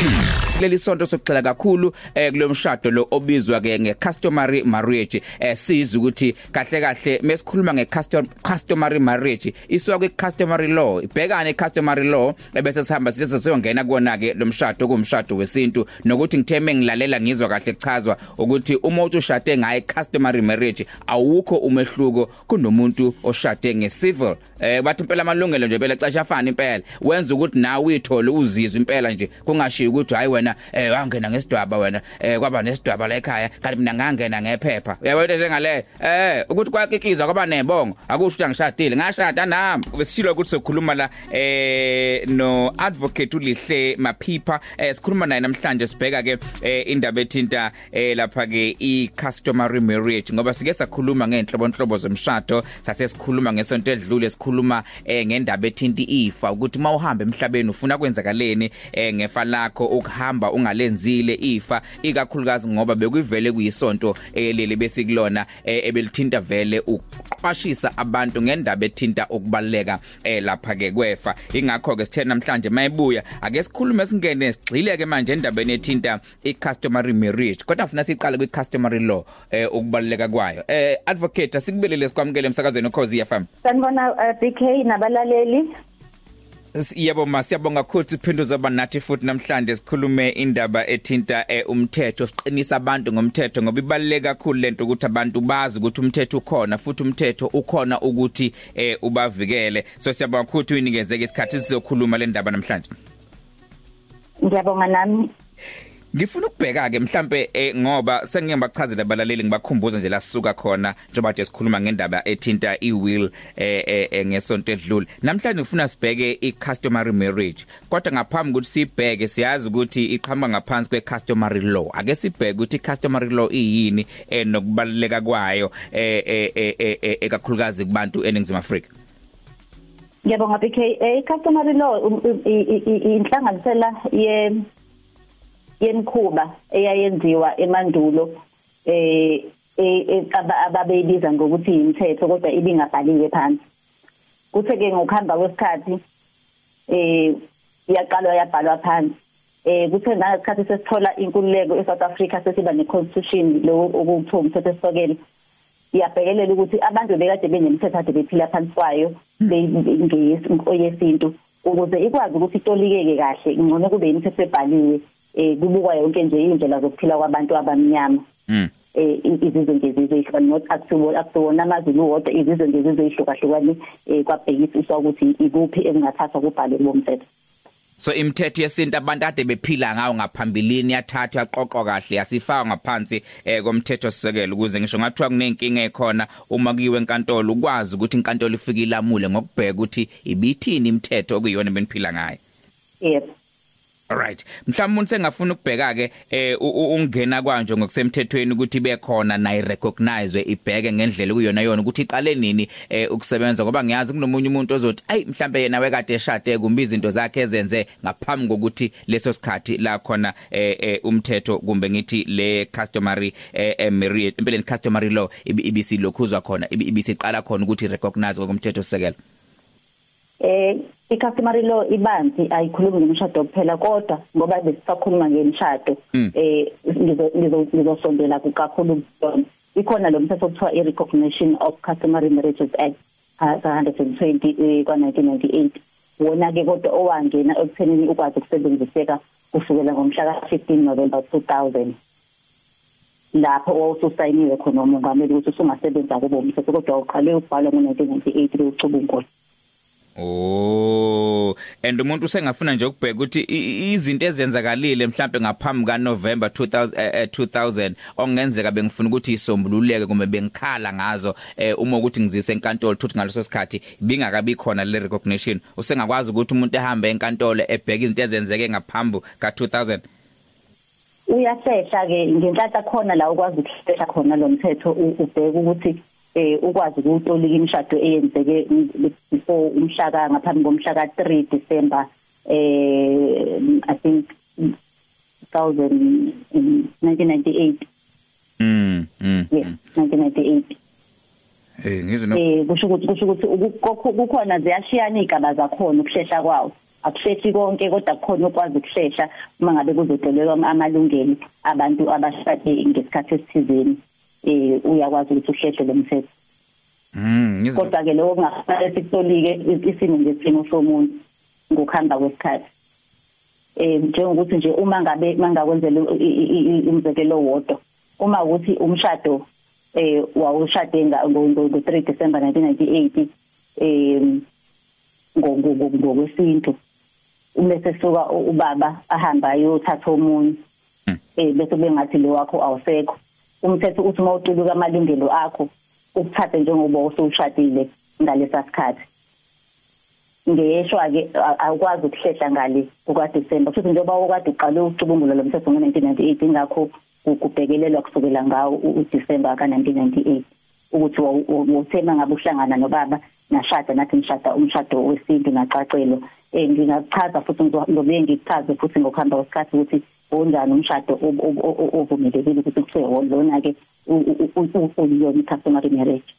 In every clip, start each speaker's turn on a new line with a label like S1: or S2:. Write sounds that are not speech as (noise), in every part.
S1: Q. leli sonto sokucela kakhulu eh kulo mshado lo obizwa ke ngecustomary marriage. Eh siza ukuthi kahle kahle mesikhuluma ngecustomary marriage isuka kwecustomary law ibhekane ecustomary law ebese sihamba size siyongena kuona ke lo mshado kumshado wesintu. Nokuthi ngitheme ngilalela ngizwa kahle kuchazwa ukuthi uthi ushade ngaye customary marriage awukho umehluko kunomuntu oshade ngecivil. Eh bathi impela amalungelo nje phela xesha afana impela. Wenza ukuthi nawe uyithole uzizwe impela nje kungashiyo ukuthi hayi wena eh wangena ngesidwaba wena eh kwaba nesidwaba la ekhaya kanti mina ngangena ngephepha. Uyabona njengale eh ukuthi kwakikiza kwaba nebongo akusho ukuthi angishadile. Ngashada nami. Besishilo ukuthi sokhuluma la eh no advocate ulihle maphipha eh sikhuluma naye namhlanje sibheka ke eh, indaba ethinta eh, lapha ke i customary marriage ngoba sike sakhuluma ngenhlobo nhlobo zomshado sase sikhuluma ngesonto edlule sikhuluma eh, ngendaba ethinta ifa ukuthi mawuhamba emhlabeni ufuna kwenzakaleni ngefa lakho ukuhamba ungalenzile ifa ikakhulukazi ngoba bekuyivele kuyisonto elele besikulona eh, ebelithinta vele uqwashisa abantu ngendaba ethinta ukubaleka eh, lapha ke kwefa. Ingakho ke sithe namhlanje mayibuya ake sikhulume singene sigxile ke manje endabeni ethinta i customary marriage kodwa ufuna siqale kwi customary law eh ukubaleka kwayo. Eh advocate asikubelele sikwamukele emsakazweni ukhozi FM
S2: Sanibona uh, BK nabalaleli.
S1: Yebo masiyabonga kakhulu siphinda zoba nathi futhi namhlanje sikhulume indaba ethinta eh, umthetho siqinisa abantu ngomthetho ngoba ibaluleke kakhulu lento ukuthi abantu bazi ukuthi umthetho ukhona futhi umthetho ukhona ukuthi eh, ubavikele so siyabonga kakhulu uyinikezeke isikhathi sizokhuluma le ndaba namhlanje
S2: Ngiyabonga nami.
S1: Ngifuna ukubheka ke mhlambe eh, ngoba sengiyabachazela abalaleli ngibakhumbuza nje la sisuka khona njengoba nje sikhuluma ngendaba ethinta iwill eh, eh, eh ngesonto edlule namhlanje ngifuna sibheke i-customary marriage kodwa ngaphambi ukuthi sibheke siyazi ukuthi iqhamuka ngaphansi kwe-customary law ake sibheke ukuthi i-customary law iyini eh, nokubaluleka kwayo eh, eh, eh, eh, ekakhulukazi kubantu eNingizimu Afrika
S2: Ngiyabonga BK. Eh customary law inhlanganisela ye yemkhuba eyayenziwa emandulo eh ababeyibiza ngokuthi imithetho kodwa ibingabhaliwe phansi. Kuthe ke ngokuhamba kwesikhathi eh yaqalwa yabhalwa phansi. Eh kuthe ngesikhathi sesithola inkululeko eSouth Africa sesiba neconstitution lo okuthiwa umthetho esokele iyabhekelela ukuthi abantu bekade benemithetho ade bephila phansi kwayo ngeyesintu ukuze ikwazi ukuthi itolikeke kahle ngcono kube imithetho ebhaliwe. Eh kubukwa yonke nje indlela zokuphila kwabantu abamnyama
S1: mm
S2: eh izizwe ngezizwe ihlukana not akusibo akusiwona amazulu wodwa izizwe ngezizwe ihlukahlukane eh kwabhekisiswa ukuthi ikuphi engathathwa kubhale bomthetho
S1: So imithetho yesintu abantu ade bephila ngayo ngaphambilini yathathwa yaqoqwa kahle yasifaka ngaphansi eh komthetho sisekelo ukuze ngisho ngathiwa kunenkinga ekhona uma kuyiwe enkantolo ukwazi ukuthi inkantolo ifike ilamule ngokubheka ukuthi ibithini imithetho okuyiyona beniphila ngayo.
S2: Yep.
S1: Alright. Mhlawumbe umuntu sengafuna ukubheka ke eh ungena kwanje ngokusemthethweni ukuthi bekhona nayi recognize ibheke ngendlela kuyona yona ukuthi iqale nini eh ukusebenza ngoba ngiyazi kunomunye umuntu ozothi ay mhlambe yena wekade eshade kumbe izinto zakhe ezenze ngaphambi kokuthi leso sikhathi la khona eh umthetho kumbe ngithi le customary eh marriage impeleni customary law ibisilokhuzwa khona ibisiqala khona ukuthi recognize ngokomthetho sisekelo.
S2: Eh i-customary law ibanzi ayikhulumi ngomshado kuphela kodwa ngoba besisakhuluma ngemshado eh ngizosondela kakhulu kuyona ikhona lo mthetho okuthiwa i-recognition of customary marriages act ka 120 kwa 1998 wona ke kodwa owangena ekuthenini ukwazi ukusebenziseka kusukela ngomhla ka 15 November 2000 lapho owawususayiniwe khona umongameli ukuthi usungasebenza kubo umthetho kodwa uqale ubhalwa ngo1998 bewucubungula
S1: Oh and umuntu usengafuna nje ukubheka ukuthi izinto ezenzakalile mhlambe ngaphambi ka November 2000 eh, 2000 okungenzeka bengifuna ukuthi isombululeke kumbe bengikhala ngazo eh, uma ukuthi ngizise enkantolo futhi ngaleso sikhathi bingakabi khona le recognition. Usengakwazi ukuthi umuntu ehambe enkantolo ebheka izinto ezenzeke ngaphambi ka 2000
S2: uyasehla ke ngenhlanhla khona la ukwazi ukuhlela khona lo mthetho ubheka ukuthi eh ukwazi ukutolika imishado eyenzeke before umhlaka ngaphambi komhlaka 3 December eh I think 1000 1998
S1: mm mm
S2: yes 1998
S1: eh ngizwe
S2: eh kusho ukuthi kusho ukuthi kukhona ziyashiyana igaba zakhona ukusheshsha kwawo. Akusheshi konke kodwa kukhona okwazi ukushesha uma ngabe kuzodelelwa amalungelo abantu abashade ngesikhathi esithizeni. Eh uyakwazi ukuthi uhleshe lo mthetho.
S1: Mm,
S2: kodwa ke lokho kungafanele sikusolike isimo ngesimo somuntu ngokuhamba kwesikhathi. Eh njengokuthi nje uma ngabe mangakwenzela umzekelo wodwa uma ukuthi umshado eh wawushade ngo 3 December 1998 eh ngokwesintu bese suka ubaba ahamba ayothatha omunye
S1: hmm.
S2: eh bese bengathi lo wakho awusekho. Umthetho uthi mawuculuka amalungelo akho ukuthathe njengoba usushadile ngalesa sikhathi. Ngeshwa ke awukwazi ukuhlehla ngale kuka December futhi njengoba ukade uqale ucubungula lo mthetho ngo1998 ingakho kubhekelelwa kusukela ngawo uDecember ka1998 ukuthi uthema ngabe uhlangana nobaba nashada nathi ngishada umshado wesintu naqacelwa eh ngingachaza futhi ngizobe ngikuchaze futhi ngokuhamba kwesikhathi ukuthi onjani umshado ovumelekile ukuthi kuthiwe lona ke uyona customary marriage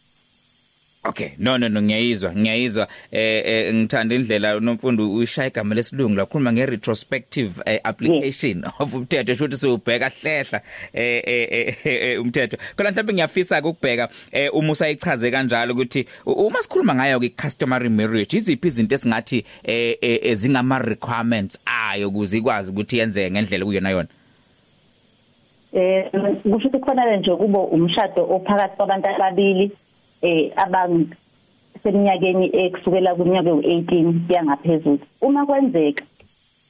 S1: Okay no no no ngiyayizwa ngiyayizwa. Eh, eh ngithanda indlela nomfundo uyishaya igama lesilungu lakhuluma nge retrospective eh, application yes. of umthetho shothi sewubheka hlehla eh, eh, eh umthetho. Kodwa mhlawumbe ngiyafisa ukubheka eh, uma usayichaze kanjalo ukuthi uma sikhuluma ngayo ke customary marriage iziphi izinto esingathi eh, eh, zingama requirements ayo ukuze ikwazi ukuthi yenzeke ngendlela kuyona yona?
S2: Eh kusho ukuthi kufanele nje kube umshado ophakathi kwabantu ababili eh abang seminyakeni ekusukela kunyaka we18 yangaphezulu uma kwenzeka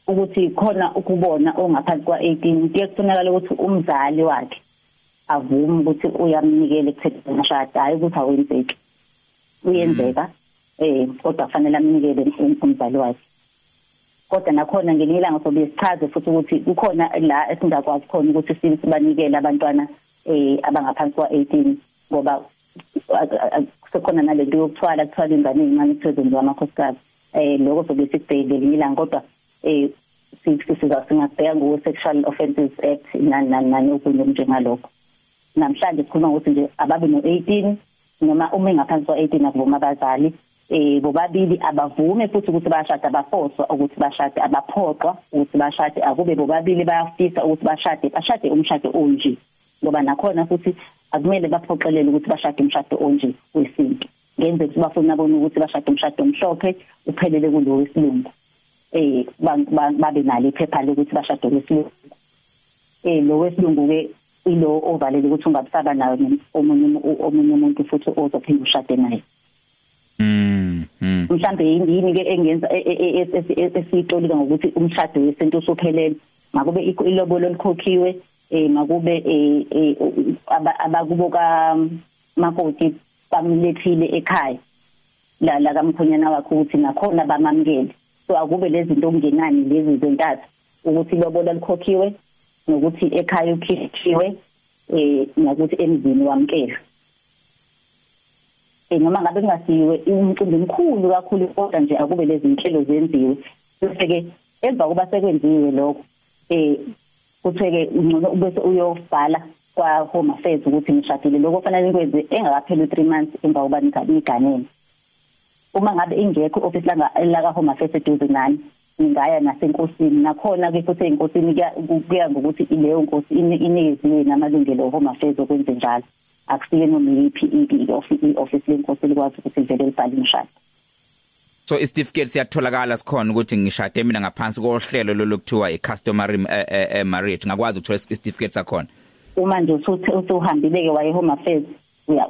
S2: ukuthi khona ukubona ongaphansi kwa18 kuye kufunakala ukuthi umzali wakhe avume ukuthi uyamnikela ekuthetheni mashada hayi ukuthi awenzeki. Uyenzeka eh kodwa kufanele amnikele umzali wakhe. Kodwa nakhona ngelilanga sobe sichaze futhi ukuthi kukhona la esingakwazi khona ukuthi sibanikele abantwana eh abangaphansi kwa18 ngoba kusekhona nalento yokuthwala kuthwala ingane encane kuphezulu kwamakhosikazi eh lokho sobe sikubhekele ilanga kodwa siza singabheka ngo sexual offences act nani okunye njengalokho namhlanje sikhuluma ukuthi nje ababe no18 noma uma engaphansi kwa18 akuvuma abazali. Eh bobabili abavume futhi ukuthi bayashada abaphoswa ukuthi bashade abaphoqwa ukuthi bashade. Akube bobabili bayafisa ukuthi bashade bashade umshado onje. Ngoba nakhona futhi akumele baphoqelele ukuthi bashade umshado onje wesintu ngenze ukuthi bafuna bona ukuthi bashade umshado omhlophe uphelele kulo wesilungu eh babe nalo iphepha lokuthi bashade wesilungu eh lo wesilungu ke ilo ovalele ukuthi ungabusaba nayo omunye omunye umuntu futhi ozophinda ushade naye
S1: Mm.
S2: Mhlambe yini ke engenza esiyitolika ngokuthi umshado wesintu usuphelele. Makube ilobolo likhokhiwe eh makube eh abakubo ka makoti bamlethile ekhaya la la kamkhonyana wakhe ukuthi nakhona bamamkele so akube lezi zinto okungenani lezi zentathu ukuthi ilobolo likhokhiwe nokuthi ekhaya ukhithiwe eh nokuthi emzini wamkelwe. Eh noma ngabe kungasiwe umcimbi omkhulu kakhulu kodwa nje akube lezi inhlelo zenziwe. Bese ke emva kuba sekwenziwe lokho eh kutheke ngcono bese uyobhala kwa home affairs ukuthi ngishadile. Lokho kufanele nikwenze engakapheli 3 months emva kuba niganene uma ngabe ingekho office la la ka home affairs eduze nani ngingaya nasenkosini. Nakhona ke futhi enkosini kuya ngokuthi ileyo nkosi inikeziwe namalungelo home affairs okwenze njalo. Akusike noma yiphi i-office lenkosi likwazi ukuthi vele libhale imshado
S1: so isitifiketi siyatholakala sikhona ukuthi ngishade mina ngaphansi kohlelo lokuthiwa i-customary uh, uh, marriage. Ngakwazi ukuthola isitifiketi sakhona
S2: uma nje usuhambile ke waye home affairs.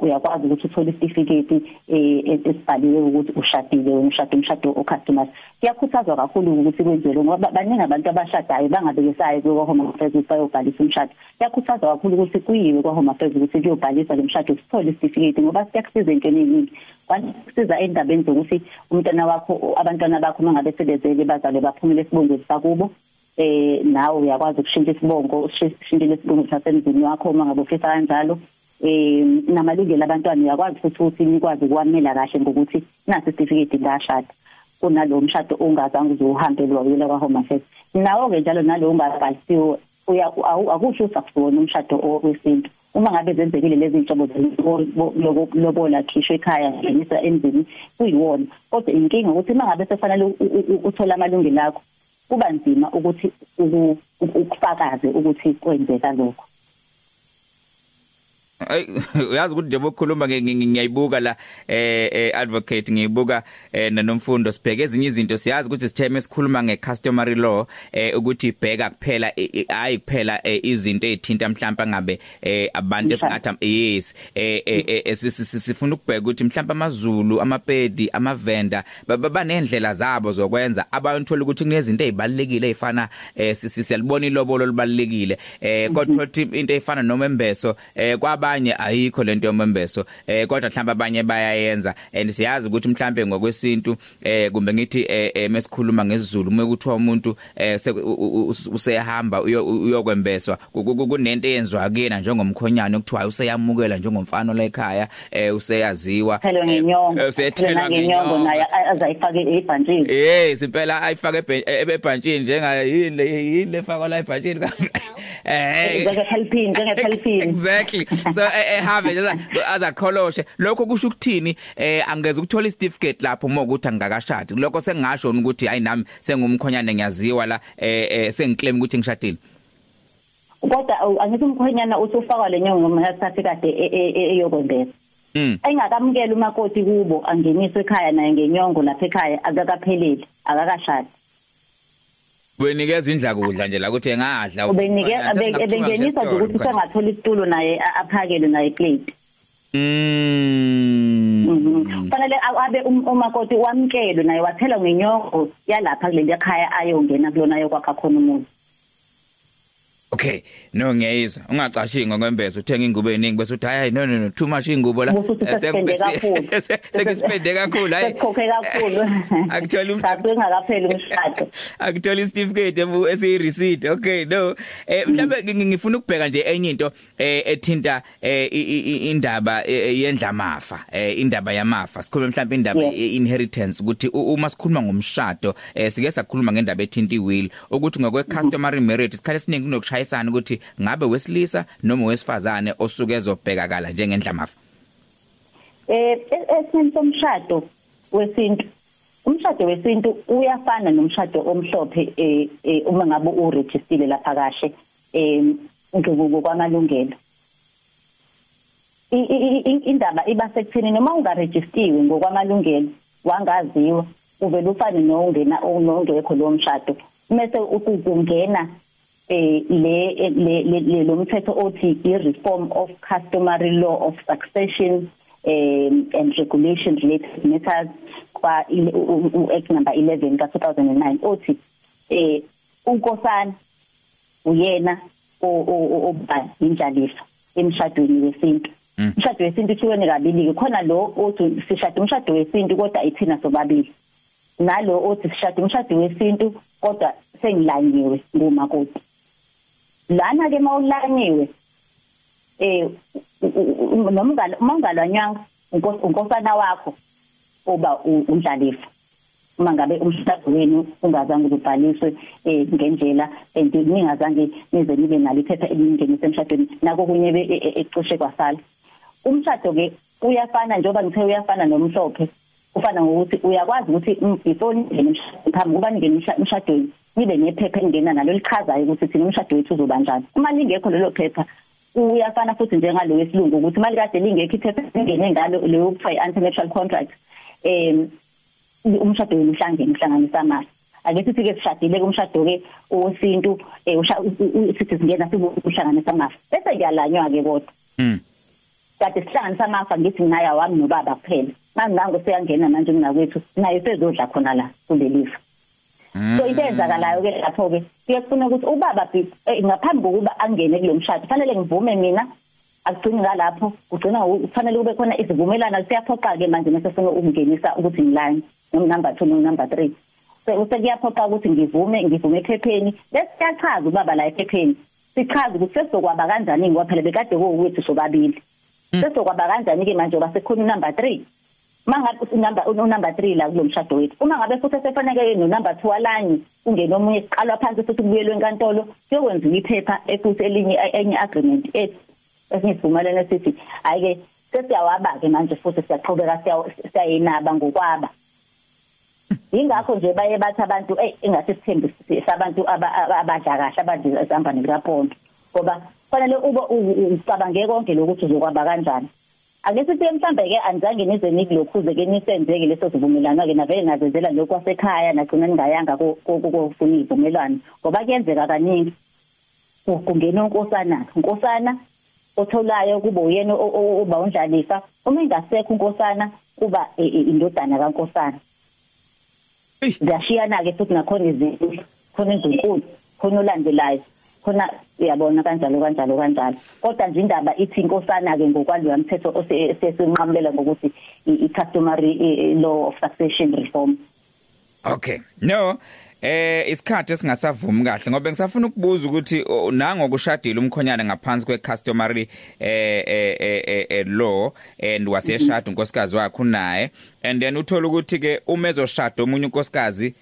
S2: Uyakwazi ukuthi uthole isitifiketi eh, esibhaliwe ukuthi ushadile wena ushade umshado ocustomers. Kuyakhuthazwa kakhulu ukuthi kwenziwe ngoba baningi abantu abashadayo bangabekesayo kwa home affairs ukuthi bayobhalisa umshado. Kuyakhuthazwa kakhulu ukuthi kuyiwe kwa home affairs ukuthi kuyobhalisa le mshado sithole isitifiketi ngoba siyakusiza into eningi kwasiza endabeni zokuthi umntwana wakho abantwana bakho mangabe sebezele bazalwe baphumele esibongweni sakubo eh nawe uyakwazi ukushintsha isibongo ushintshele isibongo sasemzini wakho uma ngabe ufisa kanjalo. Eh namalungelo abantwana uyakwazi futhi ukuthi nikwazi ukwamela kahle ngokuthi nasi certificate ngashada. Kunalo mshado ongazange uzohambelwa uyela kwa home affairs. Nawo ke njalo nalo ungabhalisiwe akusho usakusona umshado wesintu uma ngabe zenzekile lezi zinhlobo lobola khishwe ekhaya ngenisa emzini kuyiwona. Kodwa inkinga ukuthi uma ngabe sefanele uthola amalungelo akho kuba nzima ukuthi ukufakaze ukuthi kwenzeka lokho.
S1: Ay (laughs) uyazi ukuthi nje bokhuluma ngiyayibuka la eh, eh advocate ngiyibuka eh, nanomfundo sibheke ezinye izinto. Siyazi ukuthi sitheme sikhuluma ngecustomary law eh ukuthi ibheka kuphela hayi kuphela izinto ezithinta mhlawumbe ngabe abantu esingathi yes sifuna ukubheka ukuthi mhlawumbe amazulu amapedi amavenda banendlela zabo zokwenza. Abantu ukuthi kunezinto ezibalekile ezifana sisiyalibona ilobolo libalekile kodwa into efana nomembeso kwaba abanye ayikho lento yomembeso eh kodwa mhlawumbe abanye bayayenza. And siyazi ukuthi mhlawumbe ngokwesintu eh kumbe ngithi eh mesikhuluma ngesizulu uma kuthiwa umuntu eh useyahamba uyokwembeswa kunento eyenzwa kuyena njengomkhonyana okuthiwa useyamukela njengomfana la ekhaya eh useyaziwa.
S2: Phela ngenyongo. Usethela ngenyongo naye azayifake ebhantshini.
S1: Eh simpela ayifake ebhantshini njenga yile yile fakwa la ebhantshini? (laughs)
S2: Eh njengephelpini njengephelpini (laughs)
S1: exactly. So ehave nje azaqholoshe lokho kusho ukuthini? Eh angeze ukuthola icertificate lapho uma ukuthi angakashadi lokho sengasho ukuthi hayi nami sengumkhonyane ngiyaziwa la eh sengiclaim ukuthi ngishadile.
S2: Kodwa angithi umkhonyana usufakwa lenyongo ngasikhathi kade eyokwembeza Mm. Engakamukela umakoti kubo angeniswe ekhaya naye ngenyongo lapha ekhaya akakapheleli akakashadi.
S1: Benikezwe indla kudla nje la ukuthi engadla.
S2: Ubenikeza ebengenisa nje ukuthi sengathola isitulo naye aphakele naye plate.
S1: Mm.
S2: Fanele abe umakoti wamkelwe naye wathela ngenyongo yalapha kuleli ekhaya ayongena kulona yokwakha khona umuntu.
S1: Okay. No ngiyayizwa. Ungacashi ngokwembezo uthenga ingubo eningi bese uthi hayi no no no too much ingubo la. (laughs) Sekuspende kakhulu. hayi.
S2: Sekukhoke kakhulu. (laughs)
S1: Actually
S2: umshado. Ngakapheli umshado. (laughs)
S1: Actually certificate esi receipt okay no. Eh mhlawumbe ngifuna ukubheka nje enye into eh ethinta indaba yendlamafa eh indaba yamafa. Sikhuluma mhlawumbe indaba inheritance ukuthi uma sikhuluma ngomshado eh sike sakhuluma ngendaba ethinta iwill ukuthi ngokwe customary marriage isikhathi esiningi kunokushaya bayayisana ukuthi ngabe wesilisa noma wesifazane osuke ezobhekakala njengendlamafa.
S2: Eh esimeni somshado wesintu umshado wesintu uyafana nomshado omhlophe eh uma ngabe uregistile lapha kahle eh ngokwamalungelo indaba iba sekuthini noma ungaregistiwe ngokwamalungelo wangaziwa uvela ufane nongena onongekho lo mshado mase ukungena eh le le lo mthetho othi i reform of customary law of succession um, and regulation related matters kwa act number 11 ka 2009 othi eh unkosana uyena oba injalifa emshadweni wesintu. Mm. umshado wesintu uhlukene kabili khona lo othi sishada umshado wesintu kodwa ithina sobabili. Nalo othi sishada umshado wesintu kodwa sengilanyiwe ngumakoti. Lana ke mawulanyiwe. Eh nomngalo mangalanyanga unkosana wakho oba undlalifa uma ngabe umshado wenu ungazange ubhaliswe eh ngendlela and ningazange nize nibe nalo iphepha elingenisa emshadweni nako kunye ecishe kwasala. Umshado ke uyafana njengoba ngithe uyafana nomhlophe ufana ngokuthi uyakwazi ukuthi before ningene emshadweni kuba ningene emshadweni nibe nephepha engena nalo lichazayo ukuthi thina umshado wethu uzoba njani. Uma lingekho lelo phepha uyafana futhi njengalo wesilungu ukuthi mali kade lingekho iphepha lingene ngalo leyo kuthiwa i-antenuptial contract em umshado wenu uhlangene uhlanganisa amali ake sithi ke sishadile kumshado ke owesintu sithi singena sibuhlanganisa amafa bese kuyalanywa ke kodwa.
S1: Mm
S2: kade sihlanganisa amafa ngithi ngaya wami nobaba kuphela. Mangango seyangena manje mnakwethu naye sezodla khona la kulelifa. So into ezakalayo ke lapho ke kuyafuna ukuthi ubaba ngaphambi kokuba angene kulo mshado fanele ngivume mina? Akugcini ngalapho kugcina kufanele kube khona isivumelana siyaphoqa ke manje mase sifuna ukungenisa ukuthi ngilani noma number 2 noma number 3 so usekuyaphoqa ukuthi ngivume ngivume ephepheni. Bese siyachaza ubaba la ephepheni. Sichaza ukuthi sesizokwaba kanjani ngoba phela bekade kuwethu sobabili. Sesizokwaba kanjani ke manje oba sekhona number 3 mangabe unumber unumber 3 la kulomshado wethu uma ngabe futhi sefaneke no number 2 alanye ungena omunye siqalwa phansi futhi kubuyelwe enkantolo kuyokwenziwa iphepha efuthi elinye enye agreement ethi esingisivumelene esithi ayike sesiyawaba ke manje futhi siyaqhubeka siyayinaba ngokwaba. Ingakho nje baye bathi abantu hey ingase sithembe sabantu abadla kahle abadla izamba nelikapondo ngoba fanele ube ucabange konke lokuthi uzokwaba kanjani. Ake sithi mhlambe ke anizange nize nikulokhuze ke nisenzeke leso sivumelwano ke navele ngazenzela lokho wasekhaya nagcina ningayanga kokufuna ivumelwano ngoba kuyenzeka kaningi. Kungena unkosana unkosana otholayo kuba uyena oba undlalisa uma ingasekho unkosana kuba indodana kankosana. Ziyashiyana ke futhi nakhona izinto khona izinkulu khona olandelayo. Khona uyabona kanjalo kanjalo kanjalo. Kodwa nje indaba ithi inkosana ke ngokwalo mthetho osesinqamulela ngokuthi i-customary law of succession reform.
S1: Okay. No Eh isikhathi esingasavumi kahle ngoba ngisafuna ukubuza ukuthi nango kushadile umkhonyana ngaphansi kwecustomary eh eh eh law and waseshada unkosikazi wakhe unaye. And then uthola ukuthi ke uma ezoshada omunye unkosikazi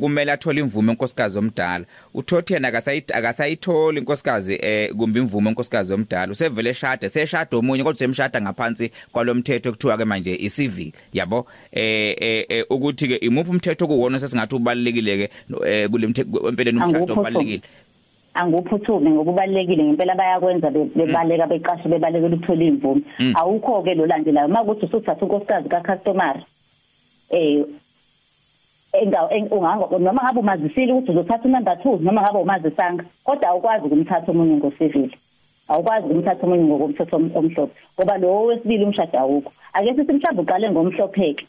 S1: kumele athole imvume unkosikazi omdala. Uthothi yena akasayithola inkosikazi eh kumbe imvume unkosikazi omdala. Usevele eshada seshada omunye kodwa semshada ngaphansi kwalomthetho ekuthiwa ke manje i-civil yabo? Eh eh ukuthi ke imuphi umthetho kuwona sesingathi ubalekile ke kule empeleni umshado obalekile
S2: anguphuthumi ngokubalekile ngempela bayakwenza bebaleka beqashe bebalekela ukuthola imvume awukho ke lo landelayo makuthi usuthatha unkosikazi ka customer eh enga ungango noma ngabe umazisile ukuthi uzothatha number 2 noma ngabe umazisanga kodwa awukwazi ukumthatha umunye ngosivile. Awukwazi ukumthatha umunye ngokomthetho omhlophe ngoba lo wesibili umshado awukho. Ake sithi mhlawumbe uqale ngomhlopheke.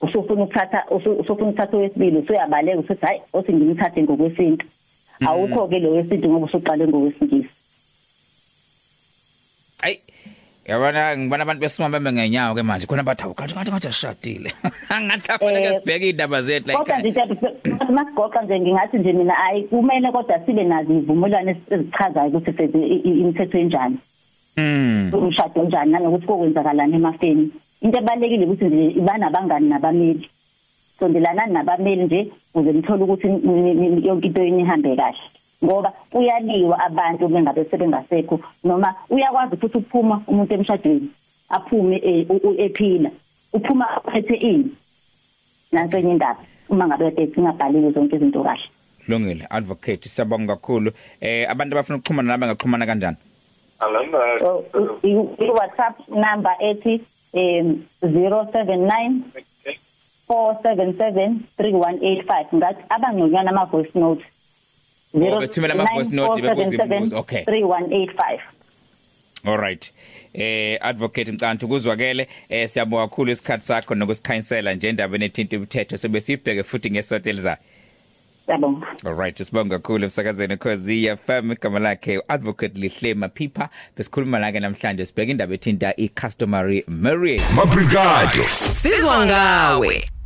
S2: Usufuna ukuthatha usufuna ukuthatha owesibili usuyabaleka usithi hayi othi ngimthathe ngokwesintu. Awukho ke lo wesintu ngoba usuqale ngokwesilisa.
S1: Ay yabona ngibona abantu besimama bembe ngenyawo ke manje khona bathi awukanti kanti kanti ashadile. (laughs) Ngathi afanele sibheke indaba zethu la
S2: kodwa nje masigoqa nje ngingathi nje mina ayi kumele kodwa sibe nazo ivumelwano ezichazayo ukuthi senze imithetho enjani.
S1: Mm.
S2: Umshado njani nanokuthi kokwenzakalana emafeni. Into ebalekile ukuthi nje ibana abangani nabameli sondelanani nabameli nje ukuze nithole ukuthi yonke into yini ihambe kahle. Ngoba uyaliwa abantu bengabe sebengasekho noma uyakwazi futhi ukuphuma umuntu emshadweni aphume ephila uphuma aphethe ini? Nanso enye indaba uma ngabe singabhalile zonke izinto kahle.
S1: Lungile advocate siyabonga kakhulu. Eh abantu abafuna ukuxhumana nawe ngaxhumana kanjani?
S3: Alamba
S2: i WhatsApp number ethi um 079 477 3185 ngathi abangconywana ama voice note
S1: bethumela ama voice note bekuzibuza okay.
S2: 3185
S1: Alright. Eh advocate Ncantu kuzwakele eh siyabonga kakhulu isikhatsi sakho nokusikhansela nje indaba enethinta umthetho sobe sibheke futhi ngesotel za.
S2: Siyabonga.
S1: Alright, sibonga kakhulu emsakazweni cause ya FM igama lakhe advocate Lihle Mapipa besikhuluma la ke namhlanje sibheka indaba ethinta i customary marriage.
S4: Mabrigado. Sizwa ngawe.